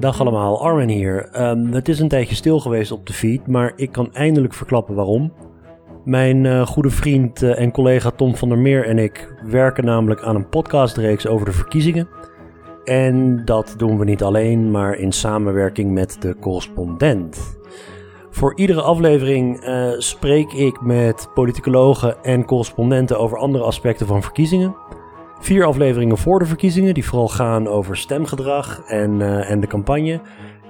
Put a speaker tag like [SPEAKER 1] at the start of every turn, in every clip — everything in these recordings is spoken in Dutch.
[SPEAKER 1] dag allemaal, Armin hier. Ehm, het is een tijdje stil geweest op de feed, maar ik kan eindelijk verklappen waarom. Mijn uh, goede vriend uh, en collega Tom van der Meer en ik werken namelijk aan een podcastreeks over de verkiezingen. En dat doen we niet alleen, maar in samenwerking met de correspondent. Voor iedere aflevering uh, spreek ik met politicologen en correspondenten over andere aspecten van verkiezingen. Vier afleveringen voor de verkiezingen, die vooral gaan over stemgedrag en, uh, en de campagne.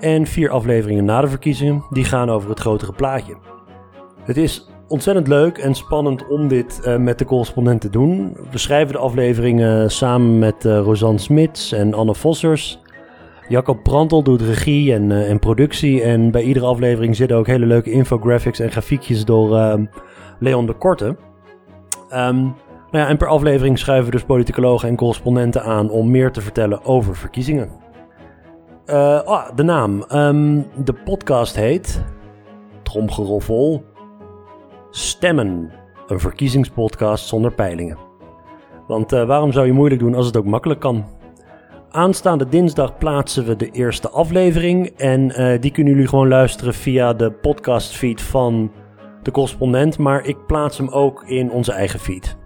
[SPEAKER 1] En vier afleveringen na de verkiezingen, die gaan over het grotere plaatje. Het is ontzettend leuk en spannend om dit uh, met de correspondent te doen. We schrijven de afleveringen samen met uh, Rosanne Smits en Anne Vossers. Jacob Brantel doet regie en, en productie. En bij iedere aflevering zitten ook hele leuke infographics en grafiekjes door Leon de Korte. Um, nou ja, en per aflevering schuiven we dus politicologen en correspondenten aan om meer te vertellen over verkiezingen. Uh, oh, de naam. Um, de podcast heet. Tromgeroffel. Stemmen. Een verkiezingspodcast zonder peilingen. Want uh, waarom zou je moeilijk doen als het ook makkelijk kan? Aanstaande dinsdag plaatsen we de eerste aflevering. En uh, die kunnen jullie gewoon luisteren via de podcastfeed van de correspondent. Maar ik plaats hem ook in onze eigen feed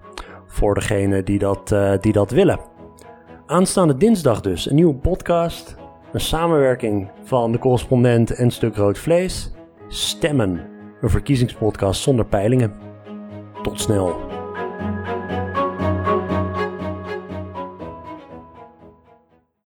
[SPEAKER 1] voor degene die dat, uh, die dat willen. Aanstaande dinsdag dus een nieuwe podcast. Een samenwerking van de correspondent en Stuk Rood Vlees. Stemmen, een verkiezingspodcast zonder peilingen. Tot snel.